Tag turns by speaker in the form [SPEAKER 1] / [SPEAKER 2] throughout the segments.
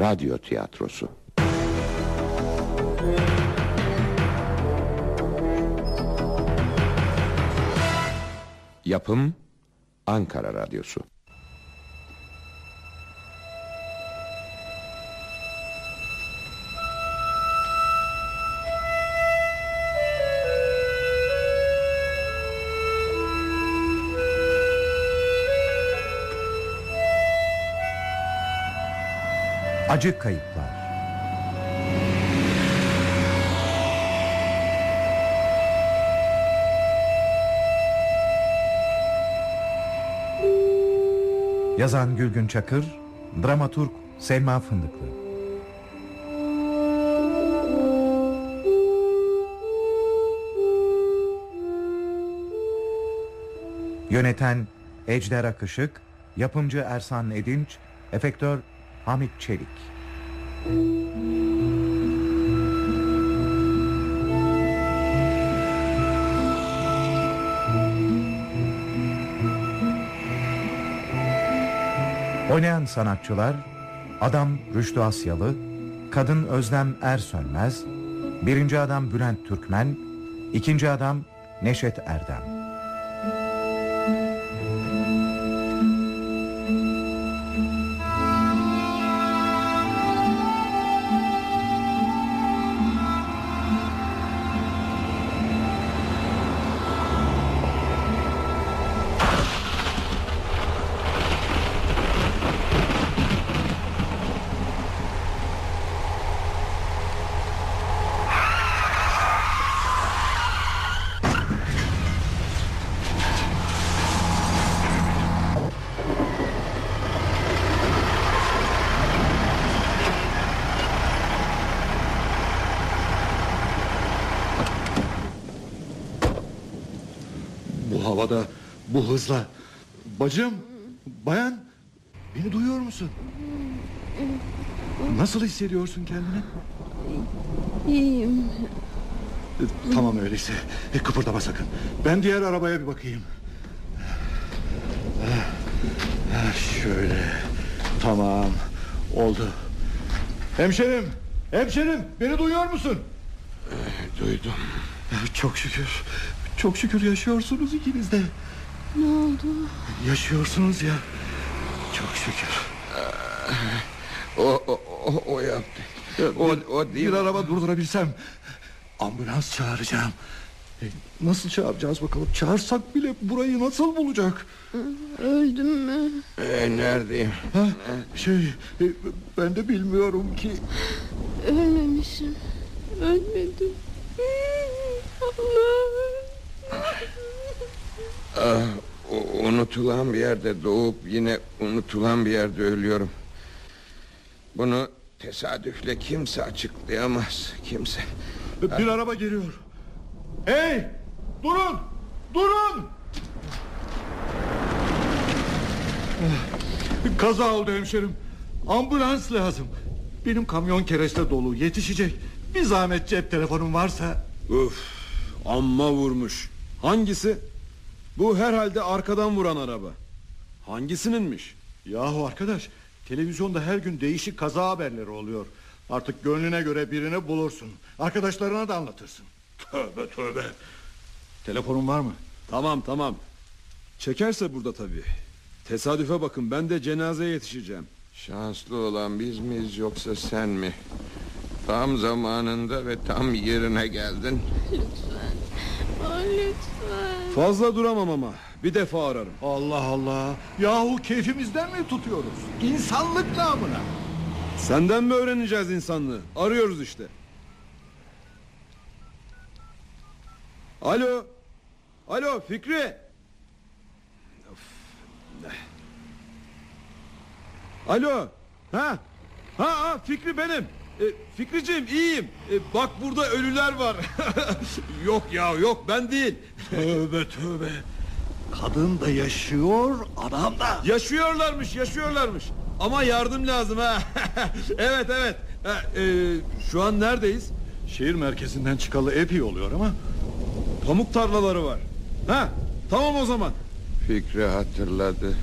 [SPEAKER 1] radyo tiyatrosu. Yapım Ankara Radyosu.
[SPEAKER 2] Acı Kayıplar. Yazan Gülgün Çakır Dramaturg Selma Fındıklı. Yöneten Ejder Akışık Yapımcı Ersan Edinç Efektör Hamit Çelik. Oynayan sanatçılar Adam Rüştü Asyalı Kadın Özlem Ersönmez Birinci adam Bülent Türkmen ikinci adam Neşet Erdem
[SPEAKER 3] havada, bu hızla. Bacım, bayan, beni duyuyor musun? Nasıl hissediyorsun kendini?
[SPEAKER 4] İyiyim.
[SPEAKER 3] Tamam öyleyse. E, kıpırdama sakın. Ben diğer arabaya bir bakayım. Ha, ha, Şöyle. Tamam. Oldu. Hemşerim, hemşerim, beni duyuyor musun?
[SPEAKER 1] Duydum.
[SPEAKER 3] Çok şükür. Çok şükür yaşıyorsunuz ikiniz de.
[SPEAKER 4] Ne oldu?
[SPEAKER 3] Yaşıyorsunuz ya. Çok şükür.
[SPEAKER 1] O, o, o, o yaptı. O, o değil.
[SPEAKER 3] Bir araba durdurabilsem ambulans çağıracağım. E, Nasıl çağıracağız bakalım? Çağırsak bile burayı nasıl bulacak?
[SPEAKER 4] Öldüm mü?
[SPEAKER 1] Ee, neredeyim?
[SPEAKER 3] Ha? Şey e, ben de bilmiyorum ki.
[SPEAKER 4] Ölmemişim. Ölmedim. Allah.
[SPEAKER 1] Ah, unutulan bir yerde doğup yine unutulan bir yerde ölüyorum. Bunu tesadüfle kimse açıklayamaz. Kimse.
[SPEAKER 3] Bir araba geliyor. Hey! Durun! Durun! Ah, Kaza oldu hemşerim. Ambulans lazım. Benim kamyon kereste dolu yetişecek. Bir zahmet cep telefonum varsa.
[SPEAKER 5] Uf, amma vurmuş. Hangisi? Bu herhalde arkadan vuran araba. Hangisininmiş?
[SPEAKER 3] Yahu arkadaş televizyonda her gün değişik kaza haberleri oluyor. Artık gönlüne göre birini bulursun. Arkadaşlarına da anlatırsın. Tövbe tövbe. Telefonun var mı?
[SPEAKER 5] Tamam tamam. Çekerse burada tabii. Tesadüfe bakın ben de cenazeye yetişeceğim.
[SPEAKER 1] Şanslı olan biz miyiz yoksa sen mi? Tam zamanında ve tam yerine geldin.
[SPEAKER 4] Lütfen. Lütfen.
[SPEAKER 5] Fazla duramam ama. Bir defa ararım.
[SPEAKER 3] Allah Allah. Yahu keyfimizden mi tutuyoruz? İnsanlık namına.
[SPEAKER 5] Senden mi öğreneceğiz insanlığı? Arıyoruz işte. Alo. Alo Fikri. Of. Alo. Ha? Ha, ha Fikri benim. E, Fikriciğim iyiyim. E, bak burada ölüler var. yok ya yok ben değil.
[SPEAKER 3] Tövbe tövbe. Kadın da yaşıyor, adam da.
[SPEAKER 5] Yaşıyorlarmış yaşıyorlarmış. Ama yardım lazım ha. evet evet. Ha, e, şu an neredeyiz?
[SPEAKER 3] Şehir merkezinden çıkalı epey oluyor ama
[SPEAKER 5] Pamuk tarlaları var. Ha, tamam o zaman.
[SPEAKER 1] Fikri hatırladı.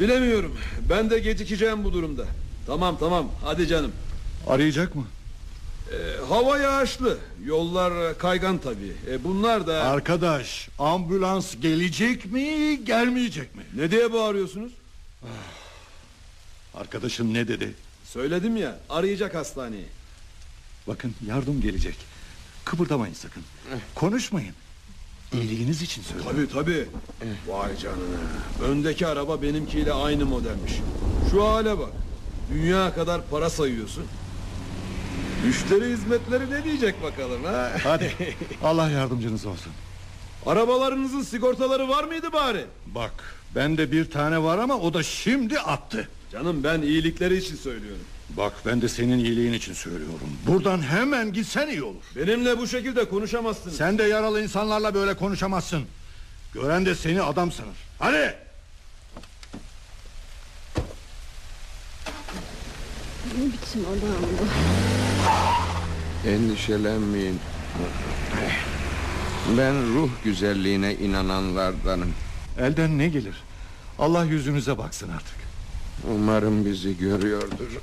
[SPEAKER 5] Bilemiyorum. Ben de gecikeceğim bu durumda. Tamam tamam hadi canım.
[SPEAKER 3] Arayacak mı?
[SPEAKER 5] Ee, hava yağışlı. Yollar e, kaygan tabii. E, bunlar da...
[SPEAKER 3] Arkadaş ambulans gelecek mi gelmeyecek mi?
[SPEAKER 5] ne diye bağırıyorsunuz?
[SPEAKER 3] Arkadaşın ne dedi?
[SPEAKER 5] Söyledim ya arayacak hastaneyi.
[SPEAKER 3] Bakın yardım gelecek. Kıpırdamayın sakın. Konuşmayın. İyiliğiniz için söylüyorum.
[SPEAKER 5] Tabii tabii. Vay canına. Öndeki araba benimkiyle aynı modelmiş. Şu hale bak. Dünya kadar para sayıyorsun. Müşteri hizmetleri ne diyecek bakalım ha?
[SPEAKER 3] Hadi Allah yardımcınız olsun.
[SPEAKER 5] Arabalarınızın sigortaları var mıydı bari?
[SPEAKER 3] Bak bende bir tane var ama o da şimdi attı.
[SPEAKER 5] Canım ben iyilikleri için söylüyorum.
[SPEAKER 3] Bak ben de senin iyiliğin için söylüyorum. Buradan hemen gitsen iyi olur.
[SPEAKER 5] Benimle bu şekilde konuşamazsınız.
[SPEAKER 3] Sen de yaralı insanlarla böyle konuşamazsın. Gören de seni adam sanır. Hadi.
[SPEAKER 4] Ne biçim adam bu?
[SPEAKER 1] Endişelenmeyin. Ben ruh güzelliğine inananlardanım.
[SPEAKER 3] Elden ne gelir? Allah yüzünüze baksın artık.
[SPEAKER 1] Umarım bizi görüyordur.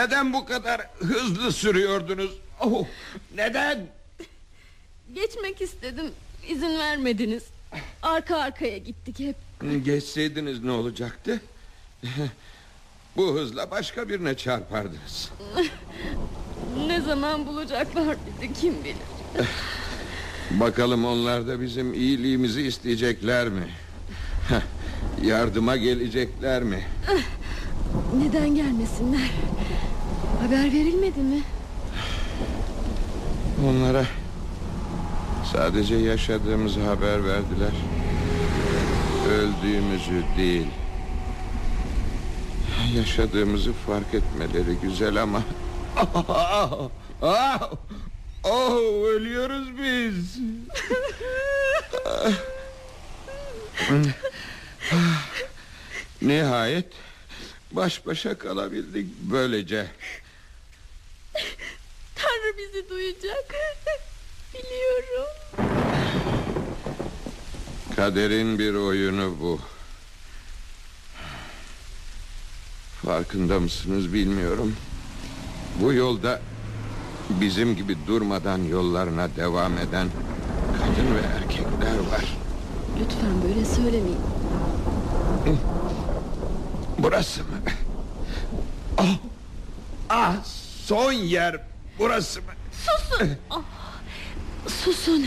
[SPEAKER 1] Neden bu kadar hızlı sürüyordunuz? Oh, neden?
[SPEAKER 4] Geçmek istedim. İzin vermediniz. Arka arkaya gittik hep.
[SPEAKER 1] Geçseydiniz ne olacaktı? Bu hızla başka birine çarpardınız.
[SPEAKER 4] Ne zaman bulacaklar bizi kim bilir.
[SPEAKER 1] Bakalım onlar da bizim iyiliğimizi isteyecekler mi? Yardıma gelecekler mi?
[SPEAKER 4] Neden gelmesinler? Haber verilmedi mi?
[SPEAKER 1] Onlara sadece yaşadığımızı haber verdiler. Öldüğümüzü değil. Yaşadığımızı fark etmeleri güzel ama... Oh, ölüyoruz biz. Nihayet baş başa kalabildik böylece.
[SPEAKER 4] Tanrı bizi duyacak. Biliyorum.
[SPEAKER 1] Kaderin bir oyunu bu. Farkında mısınız bilmiyorum. Bu yolda bizim gibi durmadan yollarına devam eden kadın ve erkekler var.
[SPEAKER 4] Lütfen böyle söylemeyin.
[SPEAKER 1] Burası mı? Oh, ah, son yer burası mı?
[SPEAKER 4] Susun. Ah, susun.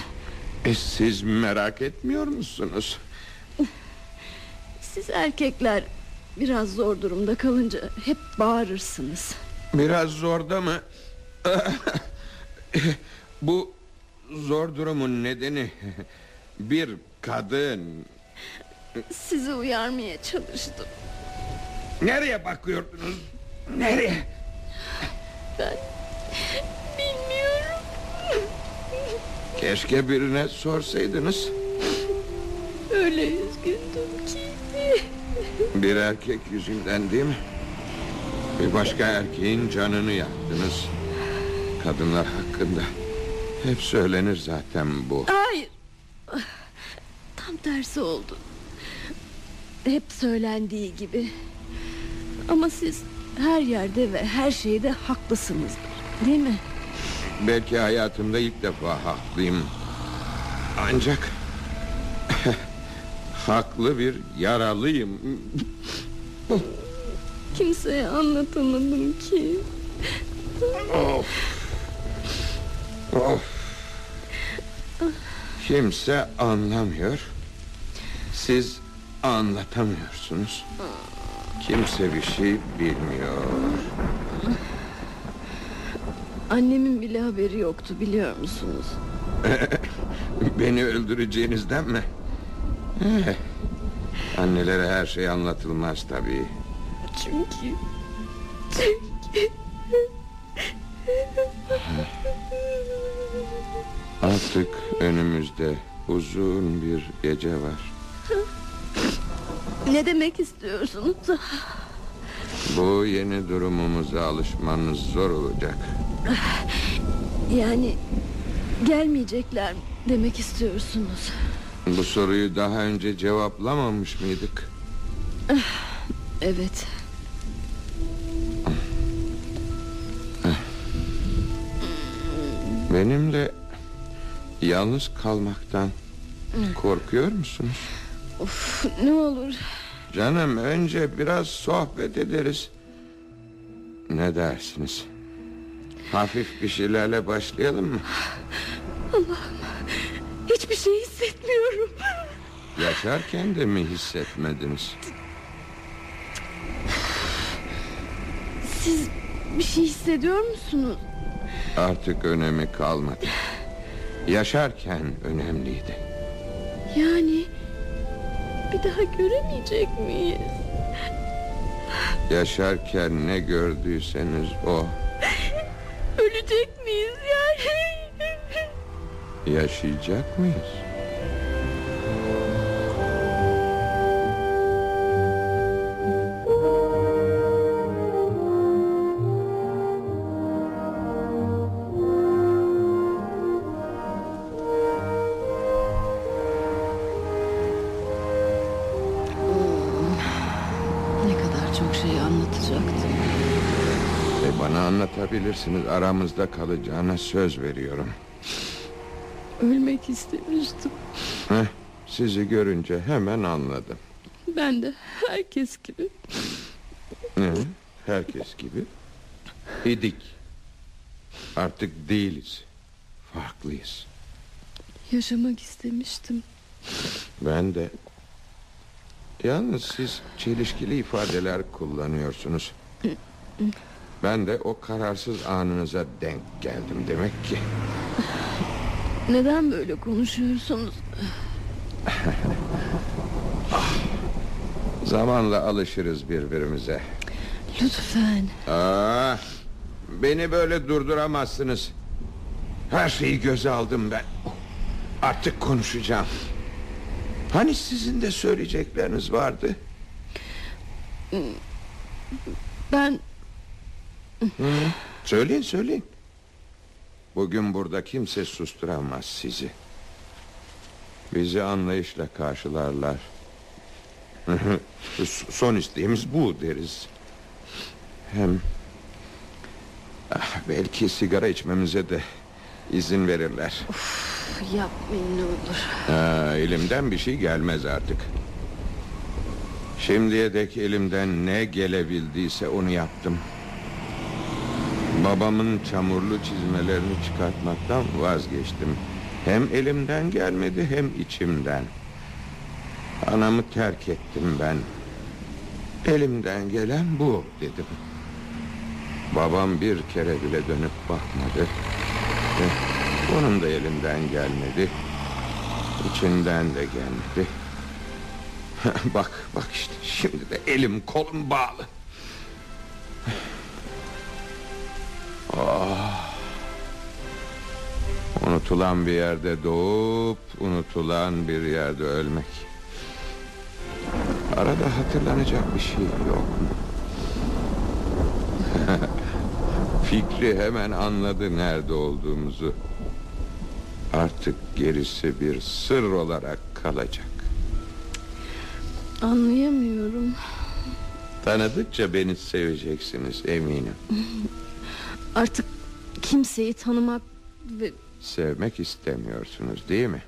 [SPEAKER 1] E, siz merak etmiyor musunuz?
[SPEAKER 4] Siz erkekler biraz zor durumda kalınca hep bağırırsınız.
[SPEAKER 1] Biraz zorda mı? Bu zor durumun nedeni bir kadın.
[SPEAKER 4] Sizi uyarmaya çalıştım.
[SPEAKER 1] Nereye bakıyordunuz? Nereye?
[SPEAKER 4] Ben bilmiyorum.
[SPEAKER 1] Keşke birine sorsaydınız.
[SPEAKER 4] Öyle üzgündüm ki.
[SPEAKER 1] Bir erkek yüzünden değil mi? Bir başka erkeğin canını yaktınız. Kadınlar hakkında. Hep söylenir zaten bu.
[SPEAKER 4] Hayır. Tam tersi oldu. Hep söylendiği gibi. Ama siz her yerde ve her şeyde haklısınızdır. Değil mi?
[SPEAKER 1] Belki hayatımda ilk defa haklıyım. Ancak haklı bir yaralıyım.
[SPEAKER 4] Kimseye anlatamadım ki.
[SPEAKER 1] Of. Of. Kimse anlamıyor. Siz anlatamıyorsunuz. Kimse bir şey bilmiyor.
[SPEAKER 4] Annemin bile haberi yoktu biliyor musunuz?
[SPEAKER 1] Beni öldüreceğinizden mi? Annelere her şey anlatılmaz tabii.
[SPEAKER 4] Çünkü
[SPEAKER 1] Artık önümüzde uzun bir gece var.
[SPEAKER 4] Ne demek istiyorsunuz?
[SPEAKER 1] Bu yeni durumumuza alışmanız zor olacak.
[SPEAKER 4] Yani gelmeyecekler demek istiyorsunuz?
[SPEAKER 1] Bu soruyu daha önce cevaplamamış mıydık?
[SPEAKER 4] Evet.
[SPEAKER 1] Benimle yalnız kalmaktan korkuyor musunuz?
[SPEAKER 4] Of, ne olur
[SPEAKER 1] Canım önce biraz sohbet ederiz. Ne dersiniz? Hafif bir şeylerle başlayalım mı?
[SPEAKER 4] hiçbir şey hissetmiyorum.
[SPEAKER 1] Yaşarken de mi hissetmediniz?
[SPEAKER 4] Siz bir şey hissediyor musunuz?
[SPEAKER 1] Artık önemi kalmadı. Yaşarken önemliydi.
[SPEAKER 4] Yani bir daha göremeyecek miyiz?
[SPEAKER 1] Yaşarken ne gördüyseniz o.
[SPEAKER 4] Ölecek miyiz yani?
[SPEAKER 1] Yaşayacak mıyız? Anlatabilirsiniz. Aramızda kalacağına söz veriyorum.
[SPEAKER 4] Ölmek istemiştim.
[SPEAKER 1] Heh, sizi görünce hemen anladım.
[SPEAKER 4] Ben de herkes gibi.
[SPEAKER 1] Ne? Herkes gibi. İdik. Artık değiliz. Farklıyız.
[SPEAKER 4] Yaşamak istemiştim.
[SPEAKER 1] Ben de. Yalnız siz çelişkili ifadeler kullanıyorsunuz. Ben de o kararsız anınıza denk geldim demek ki.
[SPEAKER 4] Neden böyle konuşuyorsunuz?
[SPEAKER 1] Zamanla alışırız birbirimize.
[SPEAKER 4] Lütfen.
[SPEAKER 1] Aa, beni böyle durduramazsınız. Her şeyi göze aldım ben. Artık konuşacağım. Hani sizin de söyleyecekleriniz vardı?
[SPEAKER 4] Ben
[SPEAKER 1] Söyleyin söyleyin. Bugün burada kimse susturamaz sizi. Bizi anlayışla karşılarlar. Son isteğimiz bu deriz. Hem ah, belki sigara içmemize de izin verirler.
[SPEAKER 4] yapmayın ne olur.
[SPEAKER 1] Ha, elimden bir şey gelmez artık. Şimdiye dek elimden ne gelebildiyse onu yaptım. Babamın çamurlu çizmelerini çıkartmaktan vazgeçtim. Hem elimden gelmedi hem içimden. Anamı terk ettim ben. Elimden gelen bu dedim. Babam bir kere bile dönüp bakmadı. Eh, Onun da elinden gelmedi. İçinden de gelmedi. bak bak işte şimdi de elim kolum bağlı. Ah. Unutulan bir yerde doğup unutulan bir yerde ölmek. Arada hatırlanacak bir şey yok mu? Fikri hemen anladı nerede olduğumuzu. Artık gerisi bir sır olarak kalacak.
[SPEAKER 4] Anlayamıyorum.
[SPEAKER 1] Tanıdıkça beni seveceksiniz eminim.
[SPEAKER 4] Artık kimseyi tanımak ve
[SPEAKER 1] Sevmek istemiyorsunuz değil mi?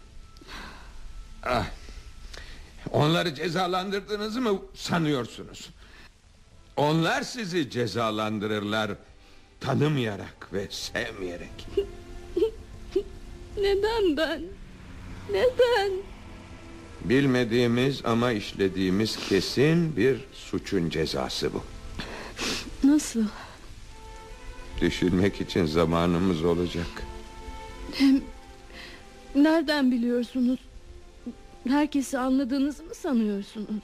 [SPEAKER 1] Ah, onları cezalandırdığınızı mı sanıyorsunuz? Onlar sizi cezalandırırlar tanımayarak ve sevmeyerek.
[SPEAKER 4] neden ben? Neden?
[SPEAKER 1] Bilmediğimiz ama işlediğimiz kesin bir suçun cezası bu.
[SPEAKER 4] Nasıl?
[SPEAKER 1] Düşünmek için zamanımız olacak.
[SPEAKER 4] Hem nereden biliyorsunuz? Herkesi anladığınızı mı sanıyorsunuz?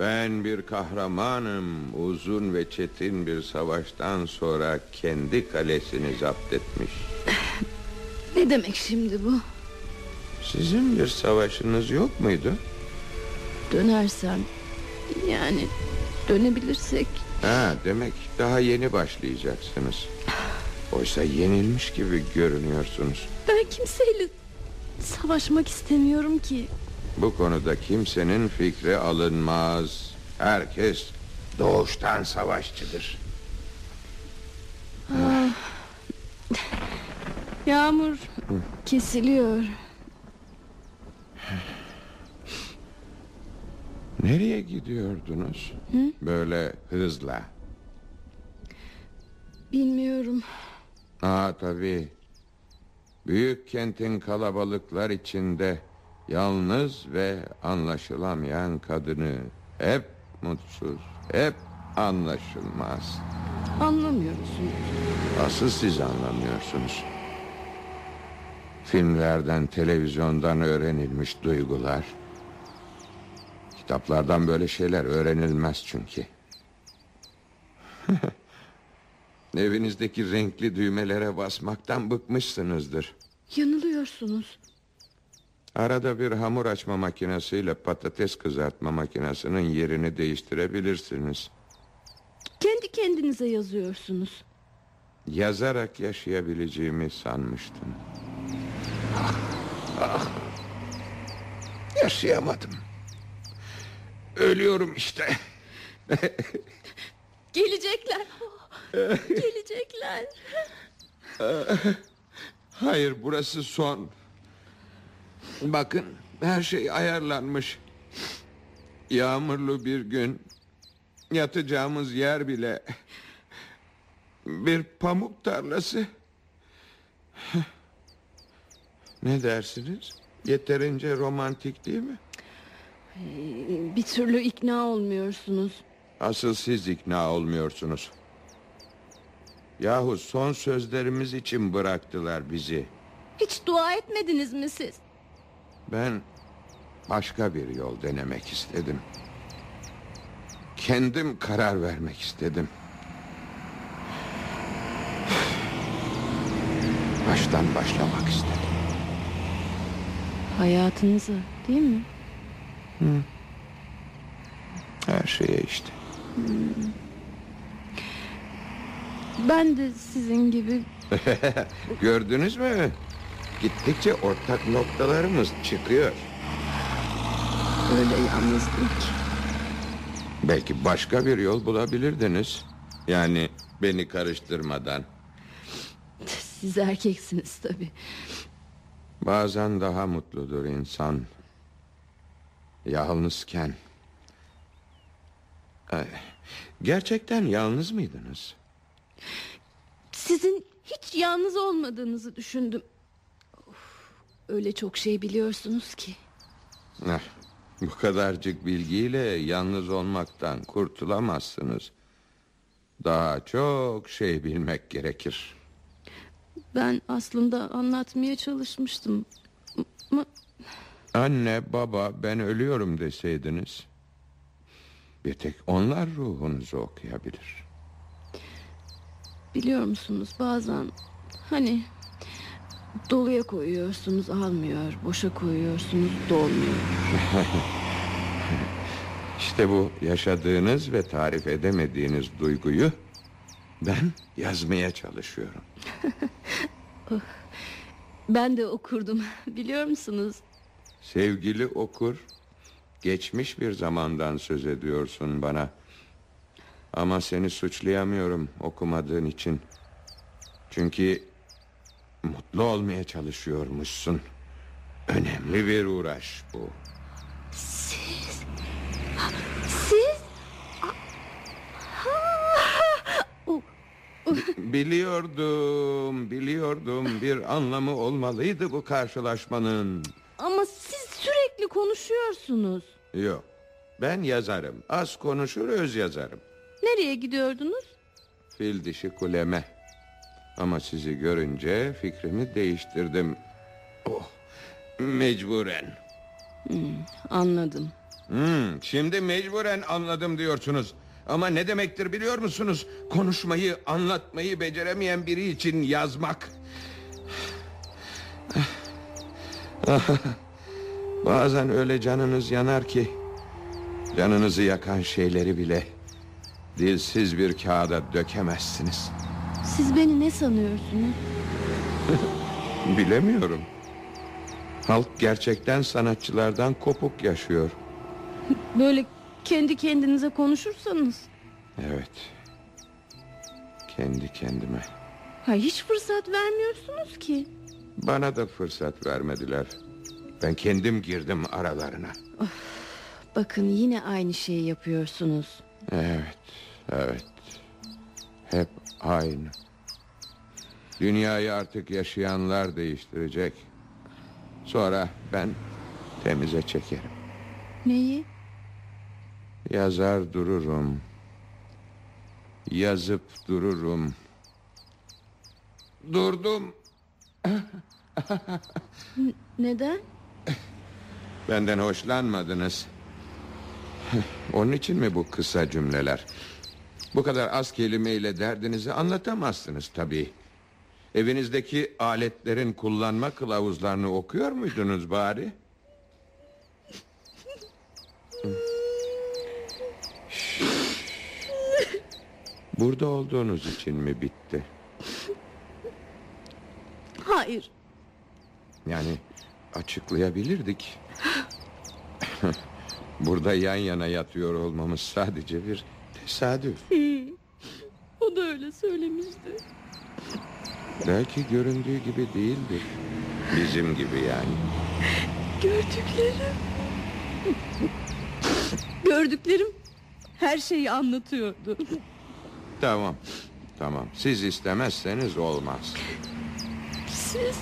[SPEAKER 1] Ben bir kahramanım. Uzun ve çetin bir savaştan sonra kendi kalesini zapt etmiş.
[SPEAKER 4] Ne demek şimdi bu?
[SPEAKER 1] Sizin bir savaşınız yok muydu?
[SPEAKER 4] Dönersem yani dönebilirsek
[SPEAKER 1] Ha, demek daha yeni başlayacaksınız. Oysa yenilmiş gibi görünüyorsunuz.
[SPEAKER 4] ben kimseyle savaşmak istemiyorum ki.
[SPEAKER 1] Bu konuda kimsenin fikri alınmaz. Herkes doğuştan savaşçıdır.
[SPEAKER 4] Yağmur kesiliyor.
[SPEAKER 1] Nereye gidiyordunuz? Böyle hızla.
[SPEAKER 4] Bilmiyorum.
[SPEAKER 1] Aa tabii. Büyük kentin kalabalıklar içinde yalnız ve anlaşılamayan kadını hep mutsuz, hep anlaşılmaz.
[SPEAKER 4] Anlamıyorsun.
[SPEAKER 1] Asıl siz anlamıyorsunuz. Filmlerden, televizyondan öğrenilmiş duygular. Kitaplardan böyle şeyler öğrenilmez çünkü. Evinizdeki renkli düğmelere basmaktan bıkmışsınızdır.
[SPEAKER 4] Yanılıyorsunuz.
[SPEAKER 1] Arada bir hamur açma makinesiyle patates kızartma makinesinin yerini değiştirebilirsiniz.
[SPEAKER 4] Kendi kendinize yazıyorsunuz.
[SPEAKER 1] Yazarak yaşayabileceğimi sanmıştım. Ah, ah. Yaşayamadım. Ölüyorum işte.
[SPEAKER 4] Gelecekler. Gelecekler.
[SPEAKER 1] Hayır burası son. Bakın her şey ayarlanmış. Yağmurlu bir gün yatacağımız yer bile bir pamuk tarlası. Ne dersiniz? Yeterince romantik değil mi?
[SPEAKER 4] Bir türlü ikna olmuyorsunuz.
[SPEAKER 1] Asıl siz ikna olmuyorsunuz. Yahu son sözlerimiz için bıraktılar bizi.
[SPEAKER 4] Hiç dua etmediniz mi siz?
[SPEAKER 1] Ben başka bir yol denemek istedim. Kendim karar vermek istedim. Baştan başlamak istedim.
[SPEAKER 4] Hayatınıza değil mi?
[SPEAKER 1] Her şeye işte.
[SPEAKER 4] Ben de sizin gibi
[SPEAKER 1] Gördünüz mü? Gittikçe ortak noktalarımız çıkıyor.
[SPEAKER 4] öyle yalnızdım ki.
[SPEAKER 1] Belki başka bir yol bulabilirdiniz. Yani beni karıştırmadan.
[SPEAKER 4] Siz erkeksiniz tabii.
[SPEAKER 1] Bazen daha mutludur insan. Yalnızken. Ay, Gerçekten yalnız mıydınız?
[SPEAKER 4] Sizin hiç yalnız olmadığınızı düşündüm. Of, öyle çok şey biliyorsunuz ki.
[SPEAKER 1] Eh, bu kadarcık bilgiyle yalnız olmaktan kurtulamazsınız. Daha çok şey bilmek gerekir.
[SPEAKER 4] Ben aslında anlatmaya çalışmıştım. Ama
[SPEAKER 1] Anne, baba ben ölüyorum deseydiniz. Bir tek onlar ruhunuzu okuyabilir.
[SPEAKER 4] biliyor musunuz bazen hani doluya koyuyorsunuz almıyor, boşa koyuyorsunuz dolmuyor.
[SPEAKER 1] İşte bu yaşadığınız ve tarif edemediğiniz duyguyu ben yazmaya çalışıyorum.
[SPEAKER 4] Ben de okurdum biliyor musunuz?
[SPEAKER 1] Sevgili okur, geçmiş bir zamandan söz ediyorsun bana. Ama seni suçlayamıyorum okumadığın için. Çünkü mutlu olmaya çalışıyormuşsun. Önemli bir uğraş bu.
[SPEAKER 4] Siz
[SPEAKER 1] Biliyordum, biliyordum bir anlamı olmalıydı bu karşılaşmanın.
[SPEAKER 4] Konuşuyorsunuz.
[SPEAKER 1] Yok, ben yazarım. Az konuşur öz yazarım.
[SPEAKER 4] Nereye gidiyordunuz?
[SPEAKER 1] Fil dişi kuleme. Ama sizi görünce fikrimi değiştirdim. Oh, mecburen.
[SPEAKER 4] Anladım.
[SPEAKER 1] Hmm, şimdi mecburen anladım diyorsunuz. Ama ne demektir biliyor musunuz? Konuşmayı, anlatmayı beceremeyen biri için yazmak. Bazen öyle canınız yanar ki canınızı yakan şeyleri bile dilsiz bir kağıda dökemezsiniz.
[SPEAKER 4] Siz beni ne sanıyorsunuz?
[SPEAKER 1] Bilemiyorum. Halk gerçekten sanatçılardan kopuk yaşıyor.
[SPEAKER 4] Böyle kendi kendinize konuşursanız.
[SPEAKER 1] Evet. Kendi kendime.
[SPEAKER 4] Ha, hiç fırsat vermiyorsunuz ki.
[SPEAKER 1] Bana da fırsat vermediler. Ben kendim girdim aralarına.
[SPEAKER 4] Bakın yine aynı şeyi yapıyorsunuz.
[SPEAKER 1] Evet, evet. Hep aynı. Dünyayı artık yaşayanlar değiştirecek. Sonra ben temize çekerim.
[SPEAKER 4] Neyi?
[SPEAKER 1] Yazar dururum. Yazıp dururum. Durdum.
[SPEAKER 4] Neden?
[SPEAKER 1] Benden hoşlanmadınız. Onun için mi bu kısa cümleler? Bu kadar az kelimeyle derdinizi anlatamazsınız tabii. Evinizdeki aletlerin kullanma kılavuzlarını okuyor muydunuz bari? Burada olduğunuz için mi bitti?
[SPEAKER 4] Hayır.
[SPEAKER 1] Yani açıklayabilirdik. Burada yan yana yatıyor olmamız sadece bir tesadüf.
[SPEAKER 4] O da öyle söylemişti.
[SPEAKER 1] Belki göründüğü gibi değildir. Bizim gibi yani.
[SPEAKER 4] Gördüklerim. Gördüklerim her şeyi anlatıyordu.
[SPEAKER 1] Tamam. Tamam. Siz istemezseniz olmaz.
[SPEAKER 4] Siz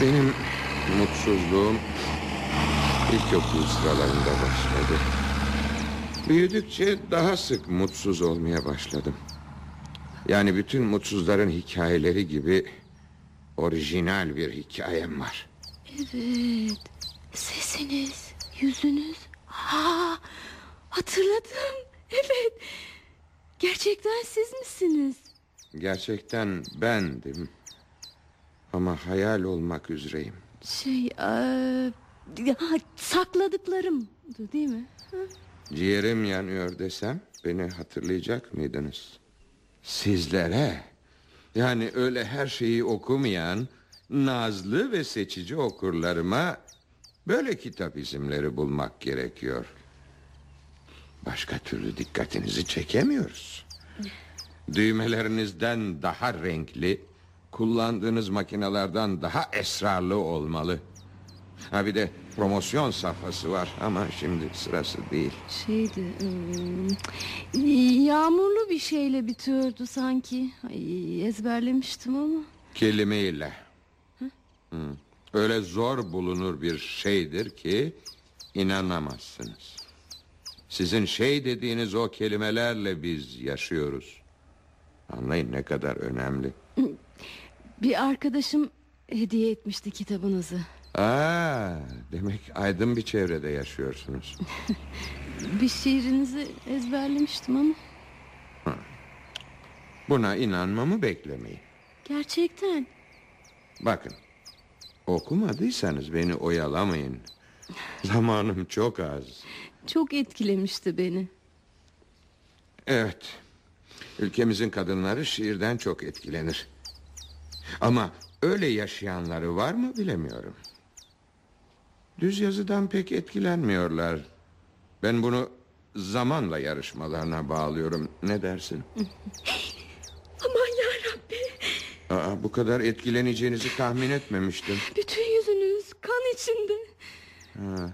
[SPEAKER 1] Benim mutsuzluğum ilkokul sıralarında başladı. Büyüdükçe daha sık mutsuz olmaya başladım. Yani bütün mutsuzların hikayeleri gibi orijinal bir hikayem var.
[SPEAKER 4] Evet. Sesiniz, yüzünüz. Ha, hatırladım. Evet. Gerçekten siz misiniz?
[SPEAKER 1] Gerçekten bendim. Ama hayal olmak üzereyim.
[SPEAKER 4] Şey, eee, ha, sakladıklarımdı değil mi? Ha?
[SPEAKER 1] Ciğerim yanıyor desem beni hatırlayacak mıydınız? Sizlere yani öyle her şeyi okumayan nazlı ve seçici okurlarıma böyle kitap isimleri bulmak gerekiyor. Başka türlü dikkatinizi çekemiyoruz. Düğmelerinizden daha renkli, kullandığınız makinelerden daha esrarlı olmalı. Ha bir de promosyon safhası var ama şimdi sırası değil.
[SPEAKER 4] Şeydi, hmm, yağmurlu bir şeyle bitiyordu sanki. Ay, ezberlemiştim ama.
[SPEAKER 1] Kelimeyle. Hı. Öyle zor bulunur bir şeydir ki inanamazsınız. Sizin şey dediğiniz o kelimelerle biz yaşıyoruz. Anlayın ne kadar önemli.
[SPEAKER 4] Bir arkadaşım hediye etmişti kitabınızı.
[SPEAKER 1] Aa, demek aydın bir çevrede yaşıyorsunuz.
[SPEAKER 4] Bir şiirinizi ezberlemiştim ama.
[SPEAKER 1] Buna inanmamı beklemeyin.
[SPEAKER 4] Gerçekten.
[SPEAKER 1] Bakın, okumadıysanız beni oyalamayın. Zamanım çok az.
[SPEAKER 4] Çok etkilemişti beni.
[SPEAKER 1] Evet. Ülkemizin kadınları şiirden çok etkilenir. Ama öyle yaşayanları var mı bilemiyorum. Düz yazıdan pek etkilenmiyorlar. Ben bunu zamanla yarışmalarına bağlıyorum. Ne dersin?
[SPEAKER 4] Aman yarabbi.
[SPEAKER 1] Aa, bu kadar etkileneceğinizi tahmin etmemiştim.
[SPEAKER 4] Bütün yüzünüz kan içinde.
[SPEAKER 1] Ha,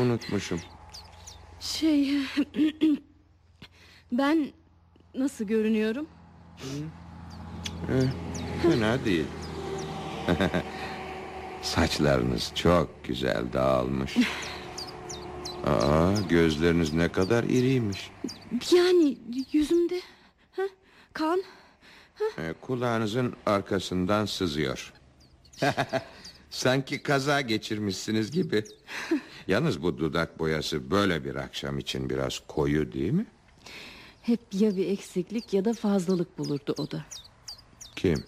[SPEAKER 1] unutmuşum.
[SPEAKER 4] Şey... ben nasıl görünüyorum?
[SPEAKER 1] Eh, fena değil. Saçlarınız çok güzel dağılmış. Aa, gözleriniz ne kadar iriymiş.
[SPEAKER 4] Yani yüzümde ha? kan.
[SPEAKER 1] Ee, kulağınızın arkasından sızıyor. Sanki kaza geçirmişsiniz gibi. Yalnız bu dudak boyası böyle bir akşam için biraz koyu değil mi?
[SPEAKER 4] Hep ya bir eksiklik ya da fazlalık bulurdu o da.
[SPEAKER 1] Kim?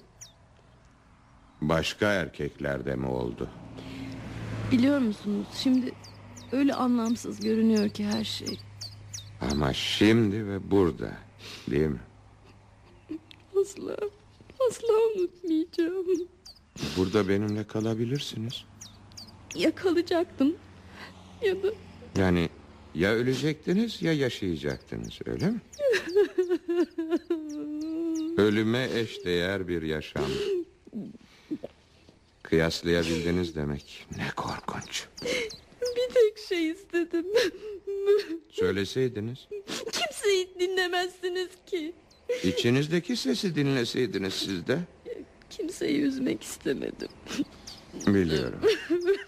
[SPEAKER 1] Başka erkeklerde mi oldu?
[SPEAKER 4] Biliyor musunuz şimdi öyle anlamsız görünüyor ki her şey.
[SPEAKER 1] Ama şimdi ve burada değil mi?
[SPEAKER 4] Asla, asla unutmayacağım.
[SPEAKER 1] Burada benimle kalabilirsiniz.
[SPEAKER 4] Ya kalacaktım ya da
[SPEAKER 1] Yani ya ölecektiniz ya yaşayacaktınız öyle mi? Ölüme eşdeğer bir yaşam. Kıyaslayabildiniz demek. Ne korkunç.
[SPEAKER 4] bir tek şey istedim.
[SPEAKER 1] Söyleseydiniz.
[SPEAKER 4] Kimseyi dinlemezsiniz ki.
[SPEAKER 1] İçinizdeki sesi dinleseydiniz siz de.
[SPEAKER 4] Kimseyi üzmek istemedim.
[SPEAKER 1] Biliyorum.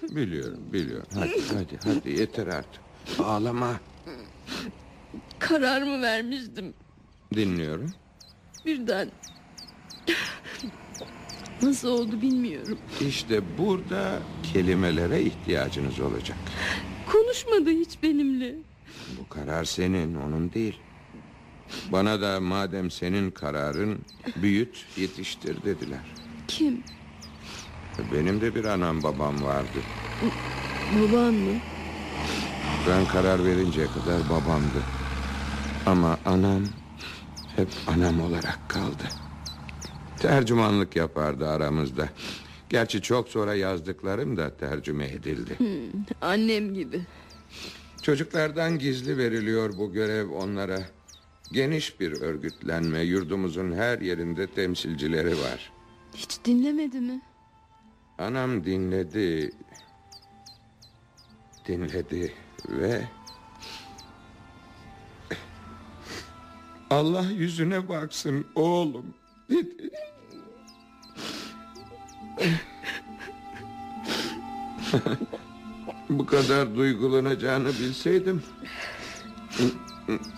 [SPEAKER 1] Biliyorum, biliyorum. Hadi, hadi, hadi yeter artık. Ağlama.
[SPEAKER 4] Kararımı vermiştim
[SPEAKER 1] Dinliyorum.
[SPEAKER 4] birden. Nasıl oldu bilmiyorum.
[SPEAKER 1] İşte burada kelimelere ihtiyacınız olacak.
[SPEAKER 4] Konuşmadı hiç benimle.
[SPEAKER 1] Bu karar senin, onun değil. Bana da madem senin kararın büyüt, yetiştir dediler.
[SPEAKER 4] Kim?
[SPEAKER 1] Benim de bir anam babam vardı.
[SPEAKER 4] Baban mı?
[SPEAKER 1] Ben karar verinceye kadar babamdı. Ama anam hep anam olarak kaldı. Tercümanlık yapardı aramızda. Gerçi çok sonra yazdıklarım da tercüme edildi.
[SPEAKER 4] Annem gibi.
[SPEAKER 1] Çocuklardan gizli veriliyor bu görev onlara. Geniş bir örgütlenme yurdumuzun her yerinde temsilcileri var.
[SPEAKER 4] Hiç dinlemedi mi?
[SPEAKER 1] Anam dinledi. Dinledi ve... Allah yüzüne baksın oğlum dedi. Bu kadar duygulanacağını bilseydim...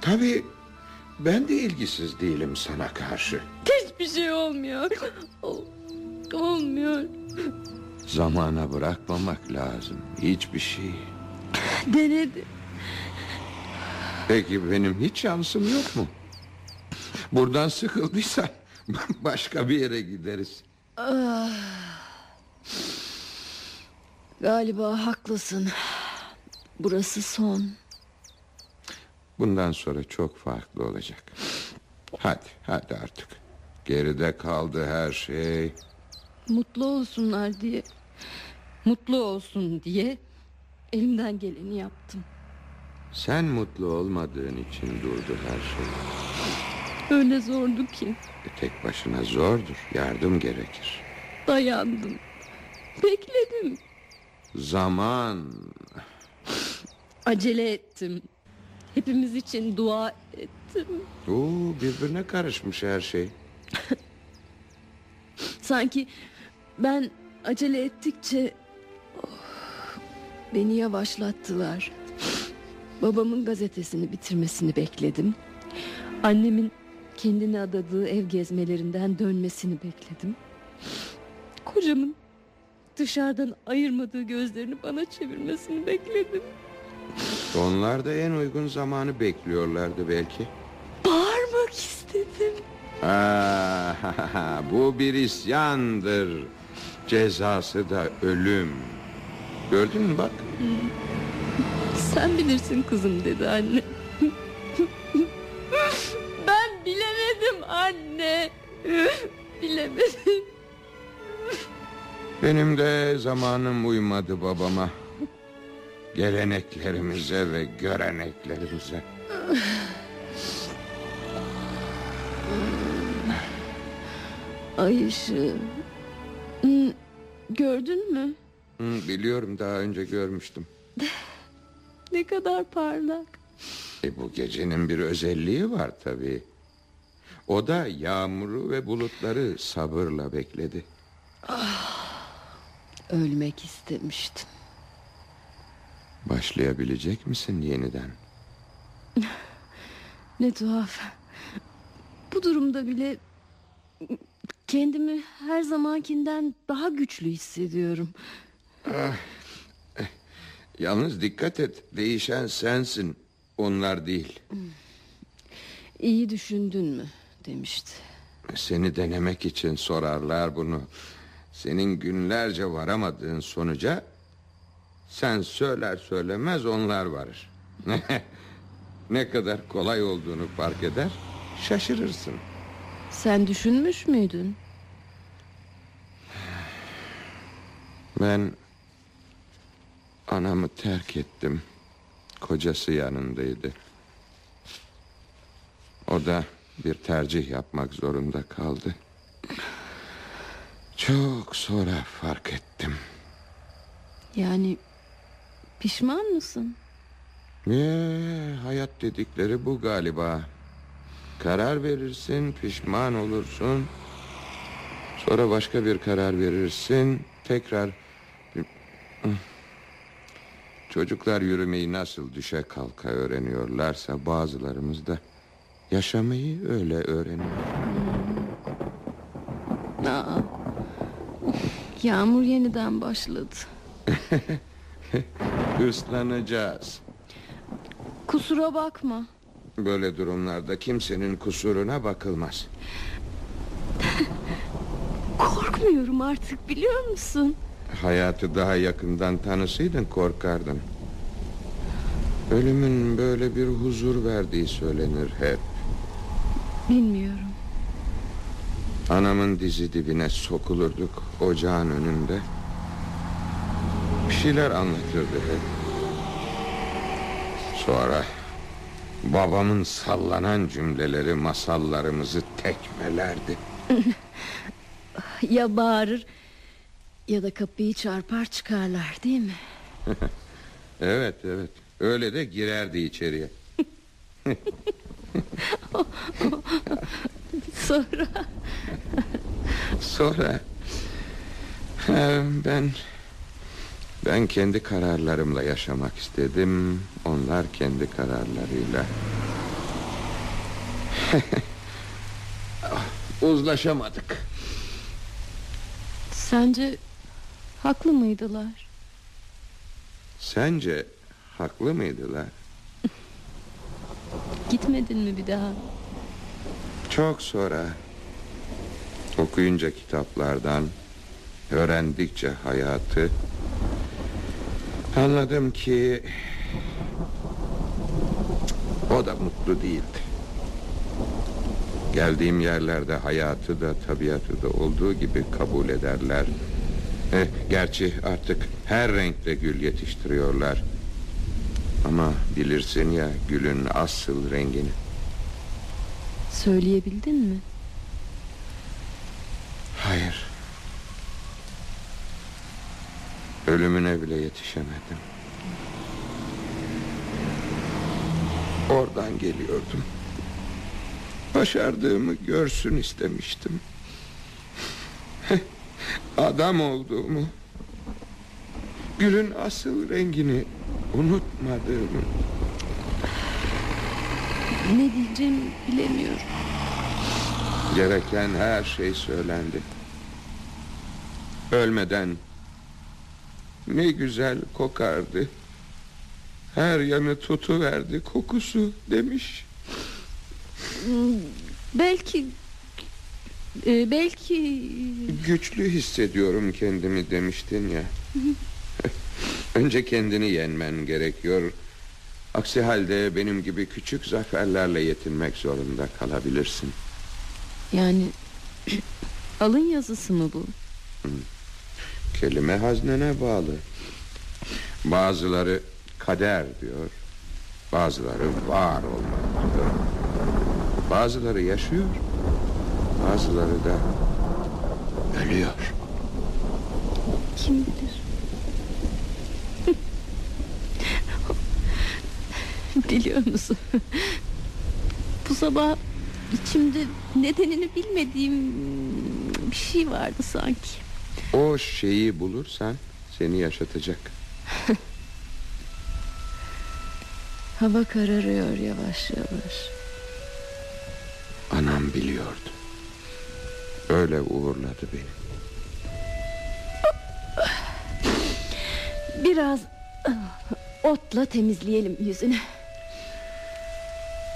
[SPEAKER 1] Tabii ben de ilgisiz değilim sana karşı.
[SPEAKER 4] Hiçbir şey olmuyor. Ol- Olmuyor.
[SPEAKER 1] Zamana bırakmamak lazım. Hiçbir şey.
[SPEAKER 4] Denedi.
[SPEAKER 1] Peki benim hiç şansım yok mu? Buradan sıkıldıysan başka bir yere gideriz.
[SPEAKER 4] Galiba haklısın. Burası son.
[SPEAKER 1] Bundan sonra çok farklı olacak. Hadi, hadi artık. Geride kaldı her şey.
[SPEAKER 4] Mutlu olsunlar diye. Mutlu olsun diye elimden geleni yaptım.
[SPEAKER 1] Sen mutlu olmadığın için durdu her şey.
[SPEAKER 4] Öyle zordu ki
[SPEAKER 1] E, tek başına zordur. Yardım gerekir.
[SPEAKER 4] dayandım. Bekledim.
[SPEAKER 1] Zaman.
[SPEAKER 4] Acele ettim. Hepimiz için dua ettim.
[SPEAKER 1] Oo, birbirine karışmış her şey.
[SPEAKER 4] Sanki ben acele ettikçe oh, beni yavaşlattılar. Babamın gazetesini bitirmesini bekledim. Annemin kendini adadığı ev gezmelerinden dönmesini bekledim. Kocamın dışarıdan ayırmadığı gözlerini bana çevirmesini bekledim.
[SPEAKER 1] Onlar da en uygun zamanı bekliyorlardı belki.
[SPEAKER 4] Bağırmak istedim.
[SPEAKER 1] Ah, bu bir isyandır. Cezası da ölüm. Gördün mü bak.
[SPEAKER 4] Sen bilirsin kızım dedi anne. ben bilemedim anne. bilemedim.
[SPEAKER 1] Benim de zamanım uymadı babama. Geleneklerimize ve göreneklerimize.
[SPEAKER 4] Ay ışığı. Hmm, Gördün mü?
[SPEAKER 1] Biliyorum daha önce görmüştüm.
[SPEAKER 4] Ne kadar parlak.
[SPEAKER 1] E, bu gecenin bir özelliği var tabii. O da yağmuru ve bulutları sabırla bekledi.
[SPEAKER 4] Ölmek istemiştim.
[SPEAKER 1] Başlayabilecek misin yeniden?
[SPEAKER 4] Ne tuhaf. Bu durumda bile kendimi her zamankinden daha güçlü hissediyorum.
[SPEAKER 1] Yalnız dikkat et. Değişen sensin. Onlar değil.
[SPEAKER 4] İyi düşündün mü demişti.
[SPEAKER 1] Seni denemek için sorarlar bunu. Senin günlerce varamadığın sonuca sen söyler söylemez onlar varır. ne kadar kolay olduğunu fark eder, şaşırırsın.
[SPEAKER 4] Sen düşünmüş müydün?
[SPEAKER 1] Ben anamı terk ettim. Kocası yanındaydı. O da bir tercih yapmak zorunda kaldı. Çok sonra fark ettim.
[SPEAKER 4] Yani pişman mısın?
[SPEAKER 1] Ee, hayat dedikleri bu galiba. Karar verirsin, pişman olursun. Sonra başka bir karar verirsin, tekrar... Çocuklar yürümeyi nasıl düşe kalka öğreniyorlarsa bazılarımız da yaşamayı öyle öğreniyor.
[SPEAKER 4] Aa, yağmur yeniden başladı.
[SPEAKER 1] Islanacağız.
[SPEAKER 4] Kusura bakma.
[SPEAKER 1] Böyle durumlarda kimsenin kusuruna bakılmaz.
[SPEAKER 4] Korkmuyorum artık biliyor musun?
[SPEAKER 1] Hayatı daha yakından tanısaydın korkardın. Ölümün böyle bir huzur verdiği söylenir hep.
[SPEAKER 4] Bilmiyorum.
[SPEAKER 1] Anamın dizi dibine sokulurduk ocağın önünde. Bir şeyler anlatırdı hep. Sonra babamın sallanan cümleleri masallarımızı tekmelerdi.
[SPEAKER 4] Ya bağırır ya da kapıyı çarpar çıkarlar değil mi?
[SPEAKER 1] Evet evet öyle de girerdi içeriye.
[SPEAKER 4] Sonra
[SPEAKER 1] Sonra e, ben ben kendi kararlarımla yaşamak istedim. Onlar kendi kararlarıyla. Uzlaşamadık.
[SPEAKER 4] sence haklı mıydılar?
[SPEAKER 1] Sence haklı mıydılar?
[SPEAKER 4] Gitmedin mi bir daha?
[SPEAKER 1] Çok sonra okuyunca kitaplardan öğrendikçe hayatı anladım ki o da mutlu değildi. Geldiğim yerlerde hayatı da tabiatı da olduğu gibi kabul ederler. Eh, gerçi artık her renkte gül yetiştiriyorlar. Ama bilirsin ya gülün asıl rengini.
[SPEAKER 4] Söyleyebildin mi?
[SPEAKER 1] Hayır. Ölümüne bile yetişemedim. Oradan geliyordum. Başardığımı görsün istemiştim. Adam olduğumu, gülün asıl rengini unutmadığımı.
[SPEAKER 4] Ne diyeceğimi bilemiyorum.
[SPEAKER 1] Gereken her şey söylendi. Ölmeden ne güzel kokardı. Her yanı tutuverdi kokusu demiş.
[SPEAKER 4] Belki e, belki
[SPEAKER 1] Güçlü hissediyorum kendimi demiştin ya. Önce kendini yenmen gerekiyor. Aksi halde benim gibi küçük zaferlerle yetinmek zorunda kalabilirsin.
[SPEAKER 4] yani alın yazısı mı bu?
[SPEAKER 1] Kelime haznene bağlı. Bazıları kader diyor. Bazıları var olmak diyor. Bazıları yaşıyor. Bazıları da ölüyor.
[SPEAKER 4] Kim bilir? Biliyor musun? Bu sabah içimde nedenini bilmediğim bir şey vardı sanki.
[SPEAKER 1] O şeyi bulursan seni yaşatacak.
[SPEAKER 4] Hava kararıyor yavaş yavaş.
[SPEAKER 1] Anam biliyordu. Öyle uğurladı beni.
[SPEAKER 4] Biraz Otla temizleyelim yüzünü.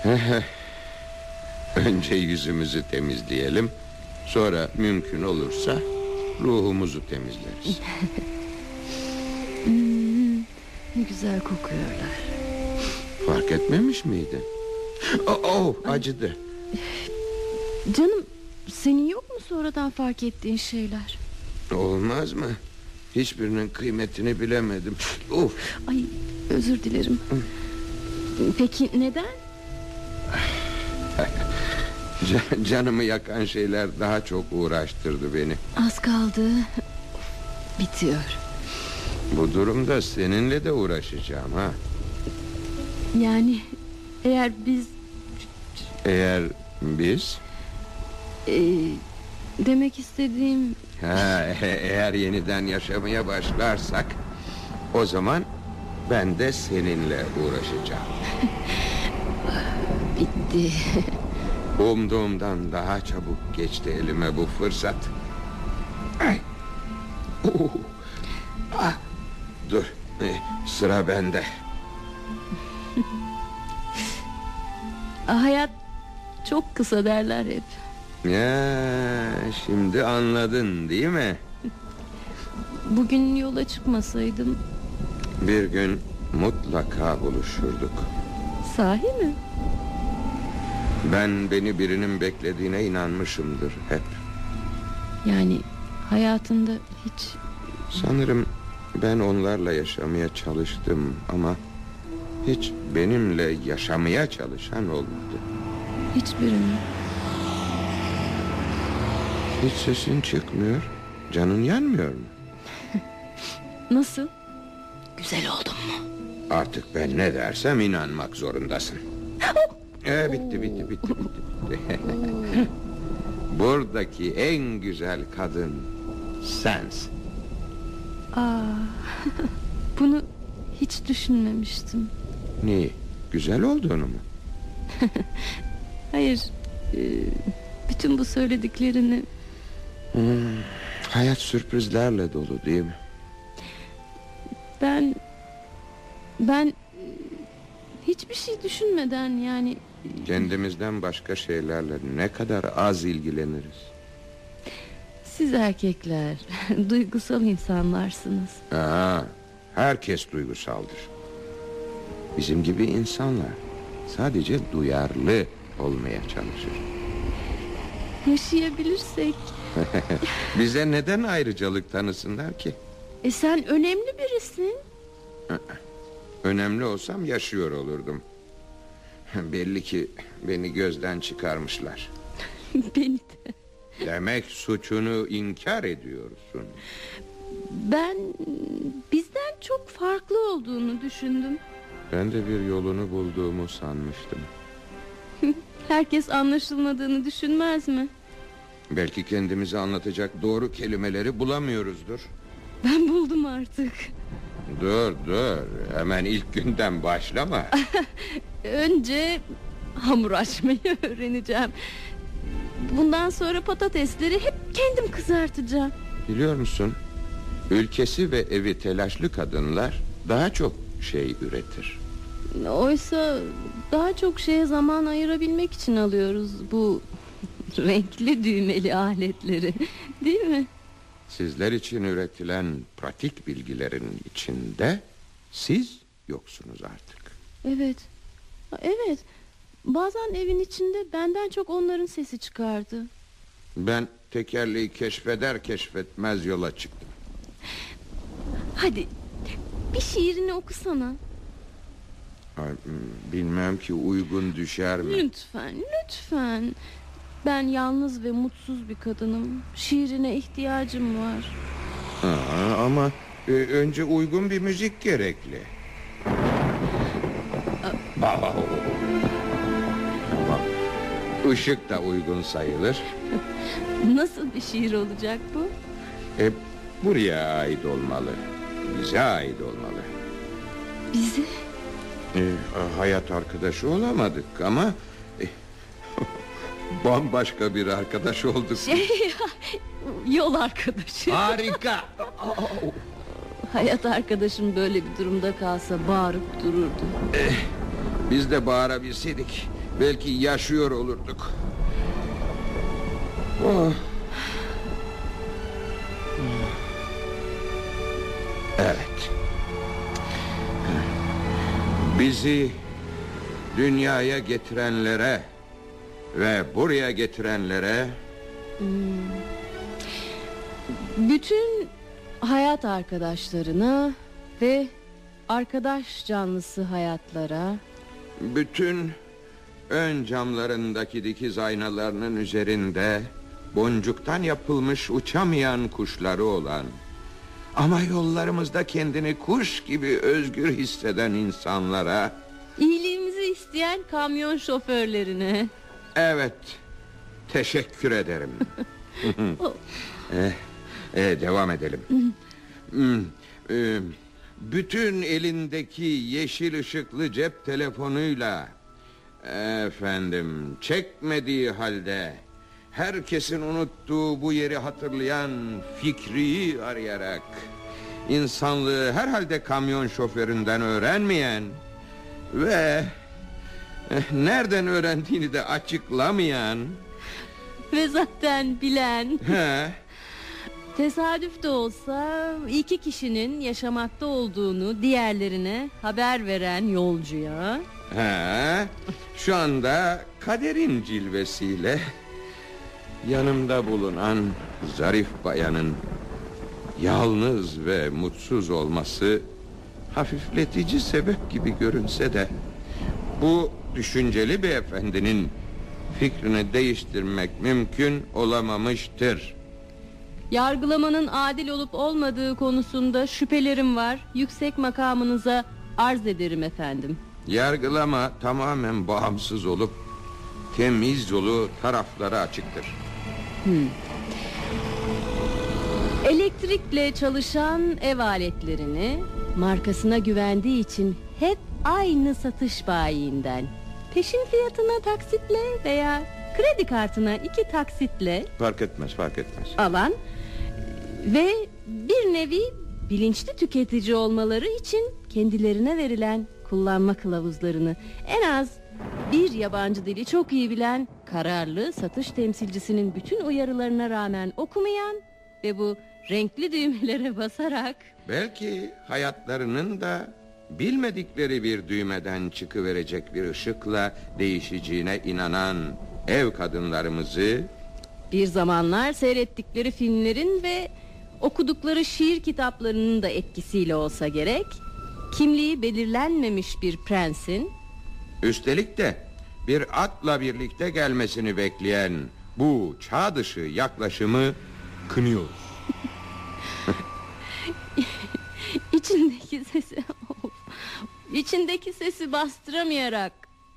[SPEAKER 1] Önce yüzümüzü temizleyelim. Sonra mümkün olursa ruhumuzu temizleriz.
[SPEAKER 4] Ne güzel kokuyorlar.
[SPEAKER 1] Fark etmemiş miydin? Oh, oh, acıdı.
[SPEAKER 4] Canım senin yok mu sonradan fark ettiğin şeyler?
[SPEAKER 1] Olmaz mı? Hiçbirinin kıymetini bilemedim. Uf,
[SPEAKER 4] Ay özür dilerim. Peki neden?
[SPEAKER 1] Can- canımı yakan şeyler daha çok uğraştırdı beni.
[SPEAKER 4] Az kaldı. Bitiyor.
[SPEAKER 1] Bu durumda seninle de uğraşacağım ha.
[SPEAKER 4] Yani eğer biz
[SPEAKER 1] Eğer biz
[SPEAKER 4] e, demek istediğim
[SPEAKER 1] ha, e- eğer yeniden yaşamaya başlarsak o zaman ben de seninle uğraşacağım.
[SPEAKER 4] bitti.
[SPEAKER 1] Umduğumdan daha çabuk geçti elime bu fırsat. Ay. Oh. Ah. Dur. e, Sıra bende.
[SPEAKER 4] Hayat çok kısa derler hep.
[SPEAKER 1] Ya, şimdi anladın değil mi?
[SPEAKER 4] Bugün yola çıkmasaydım
[SPEAKER 1] Bir gün mutlaka buluşurduk.
[SPEAKER 4] sahi mi?
[SPEAKER 1] Ben beni birinin beklediğine inanmışımdır hep.
[SPEAKER 4] Yani hayatında hiç
[SPEAKER 1] Sanırım ben onlarla yaşamaya çalıştım ama hiç benimle yaşamaya çalışan olmadı.
[SPEAKER 4] hiçbirini
[SPEAKER 1] Hiç sesin çıkmıyor. Canın yanmıyor mu?
[SPEAKER 4] Nasıl? Güzel oldum mu?
[SPEAKER 1] Artık ben ne dersem inanmak zorundasın. Ee, bitti bitti bitti bitti. bitti. Buradaki en güzel kadın sensin.
[SPEAKER 4] Aa, bunu hiç düşünmemiştim.
[SPEAKER 1] Niye? Güzel olduğunu mu?
[SPEAKER 4] Hayır, e, bütün bu söylediklerini
[SPEAKER 1] Hayat sürprizlerle dolu değil mi?
[SPEAKER 4] ben ben e, hiçbir şey düşünmeden yani
[SPEAKER 1] Kendimizden başka şeylerle ne kadar az ilgileniriz.
[SPEAKER 4] siz erkekler duygusal insanlarsınız.
[SPEAKER 1] Aa, herkes duygusaldır. Bizim gibi insanlar sadece duyarlı olmaya çalışır.
[SPEAKER 4] Yaşayabilirsek.
[SPEAKER 1] Bize neden ayrıcalık tanısınlar ki?
[SPEAKER 4] E sen önemli birisin.
[SPEAKER 1] Önemli olsam yaşıyor olurdum. Belli ki beni gözden çıkarmışlar.
[SPEAKER 4] Beni de.
[SPEAKER 1] Demek suçunu inkar ediyorsun.
[SPEAKER 4] Ben bizden çok farklı olduğunu düşündüm.
[SPEAKER 1] Ben de bir yolunu bulduğumu sanmıştım.
[SPEAKER 4] Herkes anlaşılmadığını düşünmez mi?
[SPEAKER 1] Belki kendimizi anlatacak doğru kelimeleri bulamıyoruzdur.
[SPEAKER 4] Ben buldum artık.
[SPEAKER 1] Dur dur hemen ilk günden başlama.
[SPEAKER 4] Önce hamur açmayı öğreneceğim. Bundan sonra patatesleri hep kendim kızartacağım.
[SPEAKER 1] Biliyor musun? Ülkesi ve evi telaşlı kadınlar daha çok şey üretir.
[SPEAKER 4] Oysa daha çok şeye zaman ayırabilmek için alıyoruz bu renkli düğmeli aletleri. Değil mi?
[SPEAKER 1] Sizler için üretilen pratik bilgilerin içinde siz yoksunuz artık.
[SPEAKER 4] Evet. Evet. Bazen evin içinde benden çok onların sesi çıkardı.
[SPEAKER 1] Ben tekerleği keşfeder keşfetmez yola çıktım.
[SPEAKER 4] Hadi bir şiirini okusana.
[SPEAKER 1] Ay, hmm, Bilmem ki uygun düşer mi?
[SPEAKER 4] Lütfen, lütfen. Ben yalnız ve mutsuz bir kadınım. Şiirine ihtiyacım var.
[SPEAKER 1] Aa, ama e, önce uygun bir müzik gerekli. Tamam. Işık da uygun sayılır.
[SPEAKER 4] Nasıl bir şiir olacak bu?
[SPEAKER 1] E, buraya ait olmalı. Bize ait olmalı.
[SPEAKER 4] Bizi
[SPEAKER 1] E, hayat arkadaşı olamadık ama... bambaşka bir arkadaş olduk.
[SPEAKER 4] şey yol arkadaşı.
[SPEAKER 1] Harika.
[SPEAKER 4] Hayat arkadaşım böyle bir durumda kalsa bağırıp dururdu.
[SPEAKER 1] Biz de bağırabilseydik belki yaşıyor olurduk. Oh. Evet. Bizi dünyaya getirenlere ve buraya getirenlere
[SPEAKER 4] Bütün hayat arkadaşlarına ve arkadaş canlısı hayatlara
[SPEAKER 1] bütün ön camlarındaki dikiz aynalarının üzerinde boncuktan yapılmış uçamayan kuşları olan ama yollarımızda kendini kuş gibi özgür hisseden insanlara
[SPEAKER 4] iyiliğimizi isteyen kamyon şoförlerine
[SPEAKER 1] evet teşekkür ederim. eh, eh, devam edelim. Hmm, eh, bütün elindeki yeşil ışıklı cep telefonuyla efendim çekmediği halde herkesin unuttuğu bu yeri hatırlayan Fikri'yi arayarak insanlığı herhalde kamyon şoföründen öğrenmeyen ve nereden öğrendiğini de açıklamayan.
[SPEAKER 4] Ve zaten bilen.
[SPEAKER 1] He,
[SPEAKER 4] tesadüf de olsa iki kişinin yaşamakta olduğunu diğerlerine haber veren yolcuya.
[SPEAKER 1] He, şu anda kaderin cilvesiyle yanımda bulunan zarif bayanın yalnız ve mutsuz olması hafifletici sebep gibi görünse de bu düşünceli beyefendinin fikrini değiştirmek mümkün olamamıştır.
[SPEAKER 4] Yargılamanın adil olup olmadığı konusunda şüphelerim var. Yüksek makamınıza arz ederim efendim.
[SPEAKER 1] Yargılama tamamen bağımsız olup temiz yolu taraflara açıktır.
[SPEAKER 4] Elektrikle çalışan ev aletlerini markasına güvendiği için hep aynı satış bayiinden peşin fiyatına taksitle veya kredi kartına iki taksitle
[SPEAKER 1] Fark etmez fark etmez.
[SPEAKER 4] alan ve bir nevi bilinçli tüketici olmaları için kendilerine verilen kullanma kılavuzlarını en az bir yabancı dili çok iyi bilen kararlı satış temsilcisinin bütün uyarılarına rağmen okumayan ve bu renkli düğmelere basarak
[SPEAKER 1] Belki hayatlarının da bilmedikleri bir düğmeden çıkıverecek bir ışıkla değişeceğine inanan ev kadınlarımızı
[SPEAKER 4] bir zamanlar seyrettikleri filmlerin ve okudukları şiir kitaplarının da etkisiyle olsa gerek kimliği belirlenmemiş bir prensin
[SPEAKER 1] üstelik de bir atla birlikte gelmesini bekleyen bu çağ dışı yaklaşımı kınıyoruz.
[SPEAKER 4] İçindeki sesi içindeki sesi bastıramayarak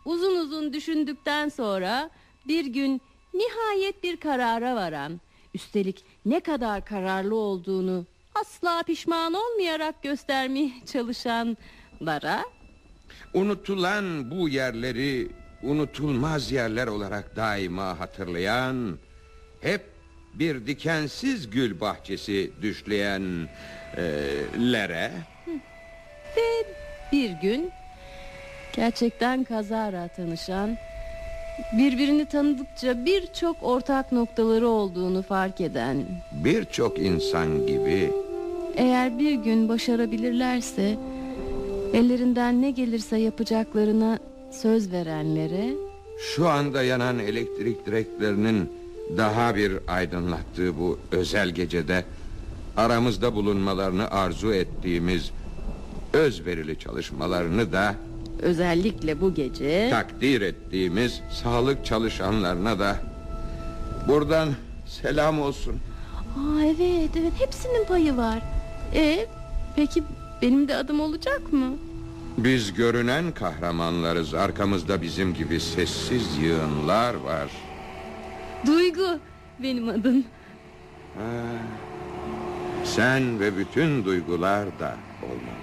[SPEAKER 4] uzun uzun düşündükten sonra bir gün nihayet bir karara varan üstelik ne kadar kararlı olduğunu asla pişman olmayarak göstermeye çalışanlara
[SPEAKER 1] Unutulan bu yerleri unutulmaz yerler olarak daima hatırlayan, hep bir dikensiz gül bahçesi düşleyenlere
[SPEAKER 4] ve bir gün gerçekten kazara tanışan birbirini tanıdıkça birçok ortak noktaları olduğunu fark eden
[SPEAKER 1] birçok insan gibi
[SPEAKER 4] Eğer bir gün başarabilirlerse ellerinden ne gelirse yapacaklarına söz verenlere
[SPEAKER 1] şu anda yanan elektrik direklerinin daha bir aydınlattığı bu özel gecede aramızda bulunmalarını arzu ettiğimiz özverili çalışmalarını da
[SPEAKER 4] özellikle bu gece
[SPEAKER 1] takdir ettiğimiz sağlık çalışanlarına da buradan selam olsun.
[SPEAKER 4] Aa, evet evet hepsinin payı var. E peki benim de adım olacak mı?
[SPEAKER 1] Biz görünen kahramanlarız. Arkamızda bizim gibi sessiz yığınlar var.
[SPEAKER 4] Duygu benim adım.
[SPEAKER 1] Sen ve bütün duygular da olmalı.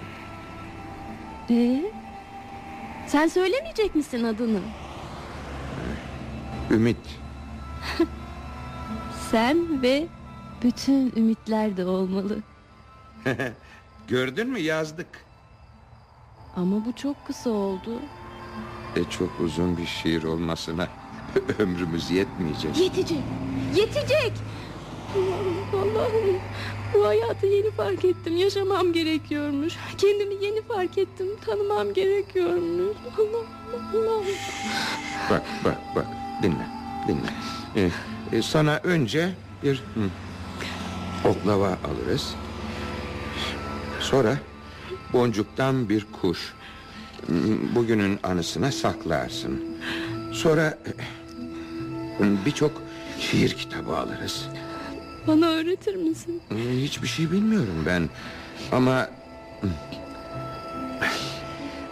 [SPEAKER 4] E sen söylemeyecek misin adını?
[SPEAKER 1] Ümit.
[SPEAKER 4] Sen ve bütün ümitler de olmalı.
[SPEAKER 1] gördün mü yazdık.
[SPEAKER 4] Ama bu çok kısa oldu.
[SPEAKER 1] E çok uzun bir şiir olmasına ömrümüz yetmeyecek.
[SPEAKER 4] Yetecek. Yetecek. Allah'ım, Allah'ım. Bu hayatı yeni fark ettim. Yaşamam gerekiyormuş. Kendimi yeni fark ettim. Tanımam gerekiyormuş. Allah Allah.
[SPEAKER 1] Bak bak bak dinle dinle. E, e, sana önce bir hı, oklava alırız. Sonra boncuktan bir kuş. Bugünün anısına saklarsın. Sonra e, birçok şiir kitabı alırız.
[SPEAKER 4] Bana öğretir misin?
[SPEAKER 1] E, Hiçbir şey bilmiyorum ben. Ama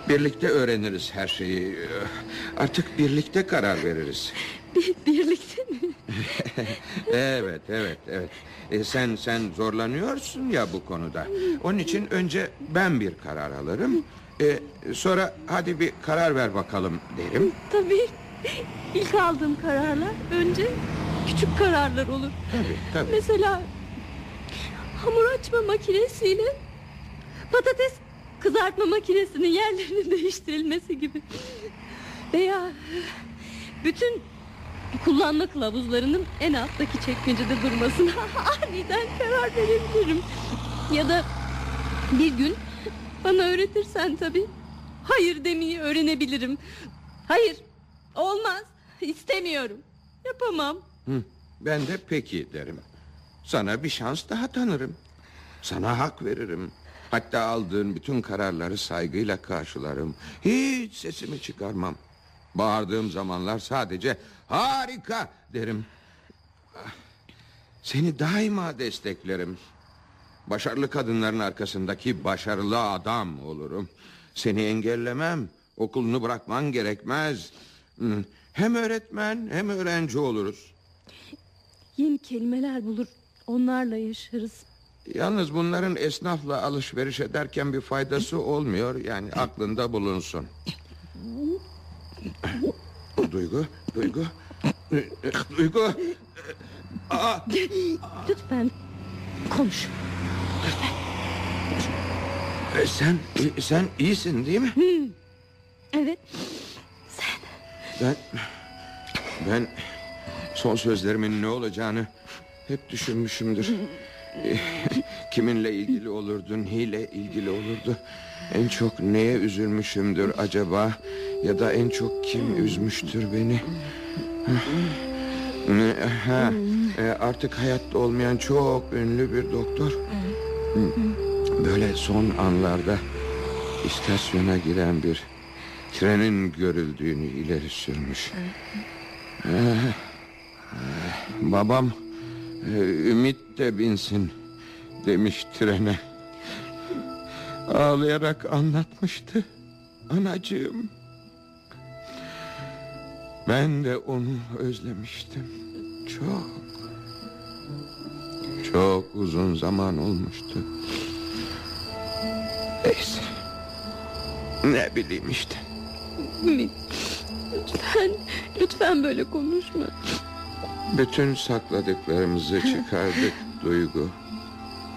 [SPEAKER 1] birlikte öğreniriz her şeyi. Artık birlikte karar veririz.
[SPEAKER 4] Bir, birlikte mi?
[SPEAKER 1] Evet, evet, evet. E, sen sen zorlanıyorsun ya bu konuda. Onun için önce ben bir karar alırım. E, sonra hadi bir karar ver bakalım derim.
[SPEAKER 4] Tabii. İlk aldığım kararlar önce küçük kararlar olur.
[SPEAKER 1] Tabii, tabii.
[SPEAKER 4] Mesela hamur açma makinesiyle patates kızartma makinesinin yerlerinin değiştirilmesi gibi. Veya bütün kullanma kılavuzlarının en alttaki çekmecede durmasına aniden karar verebilirim. Ya da bir gün bana öğretirsen tabii hayır demeyi öğrenebilirim. Hayır olmaz istemiyorum yapamam.
[SPEAKER 1] Hı, ben de peki derim. Sana bir şans daha tanırım. Sana hak veririm. Hatta aldığın bütün kararları saygıyla karşılarım. Hiç sesimi çıkarmam. Bağırdığım zamanlar sadece harika derim. Ah, Seni daima desteklerim. Başarılı kadınların arkasındaki başarılı adam olurum. Seni engellemem. Okulunu bırakman gerekmez. Hem öğretmen hem öğrenci oluruz.
[SPEAKER 4] Yeni kelimeler bulur onlarla yaşarız.
[SPEAKER 1] Yalnız bunların esnafla alışveriş ederken bir faydası olmuyor. Yani aklında bulunsun. Duygu, Duygu, Duygu. Aa,
[SPEAKER 4] Lütfen konuş.
[SPEAKER 1] e, sen, e, sen iyisin değil mi?
[SPEAKER 4] Evet
[SPEAKER 1] Ben, ben son sözlerimin ne olacağını hep düşünmüşümdür. Kiminle ilgili olurdu, neyle ilgili olurdu? En çok neye üzülmüşümdür acaba? Ya da en çok kim üzmüştür beni? Ha, e, artık hayatta olmayan çok ünlü bir doktor. Böyle son anlarda istasyona giren bir trenin görüldüğünü ileri sürmüş. Eh, eh, babam e, Ümit de binsin demiş trene. Ağlayarak anlatmıştı. Anacığım. Ben de onu özlemiştim. Çok. Çok uzun zaman olmuştu. Neyse. Ne bileyim işte.
[SPEAKER 4] Ümit lütfen lütfen böyle konuşma.
[SPEAKER 1] Bütün sakladıklarımızı çıkardık Duygu.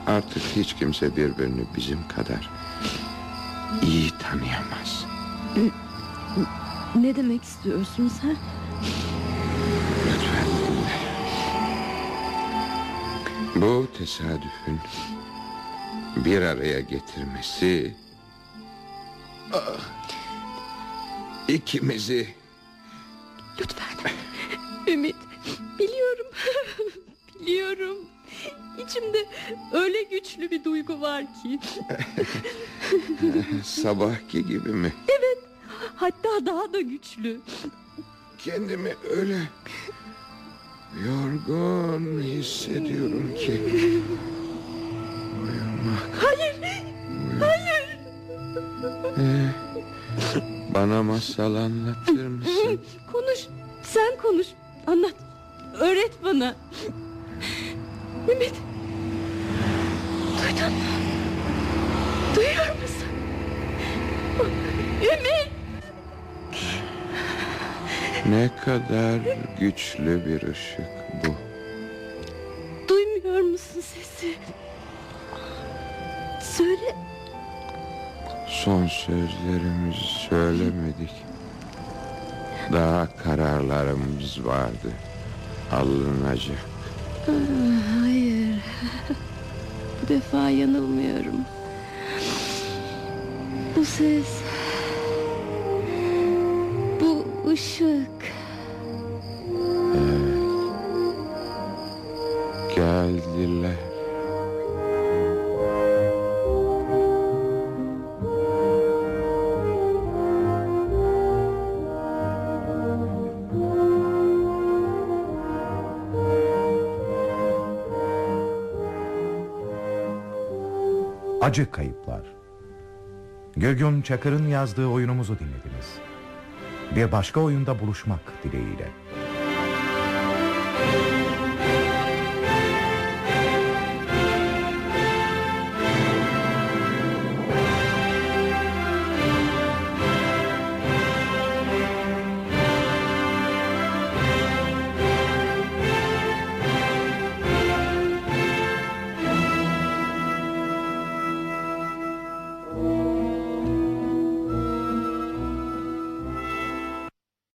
[SPEAKER 1] Artık hiç kimse birbirini bizim kadar iyi tanıyamaz.
[SPEAKER 4] Ne demek istiyorsun sen?
[SPEAKER 1] Lütfen dinle. Bu tesadüfün bir araya getirmesi ah, ikimizi
[SPEAKER 4] Lütfen. Ümit biliyorum. biliyorum. İçimde öyle güçlü bir duygu var ki.
[SPEAKER 1] sabahki gibi mi?
[SPEAKER 4] Hatta daha da güçlü.
[SPEAKER 1] Kendimi öyle yorgun hissediyorum ki.
[SPEAKER 4] Hayır. Hayır.
[SPEAKER 1] Ee, bana masal anlatır mısın?
[SPEAKER 4] Konuş. Sen konuş. Anlat. Öğret bana. Ümit. Duydun mu? Duyuyor musun? Ümit.
[SPEAKER 1] Ne kadar güçlü bir ışık bu.
[SPEAKER 4] Duymuyor musun sesi? Söyle.
[SPEAKER 1] Son sözlerimizi söylemedik. Daha kararlarımız vardı. Alınacak.
[SPEAKER 4] Hayır. Bu defa yanılmıyorum. Bu ses. Bu ışık.
[SPEAKER 2] Acı Kayıplar Gögün Çakır'ın yazdığı oyunumuzu dinlediniz. Bir başka oyunda buluşmak dileğiyle.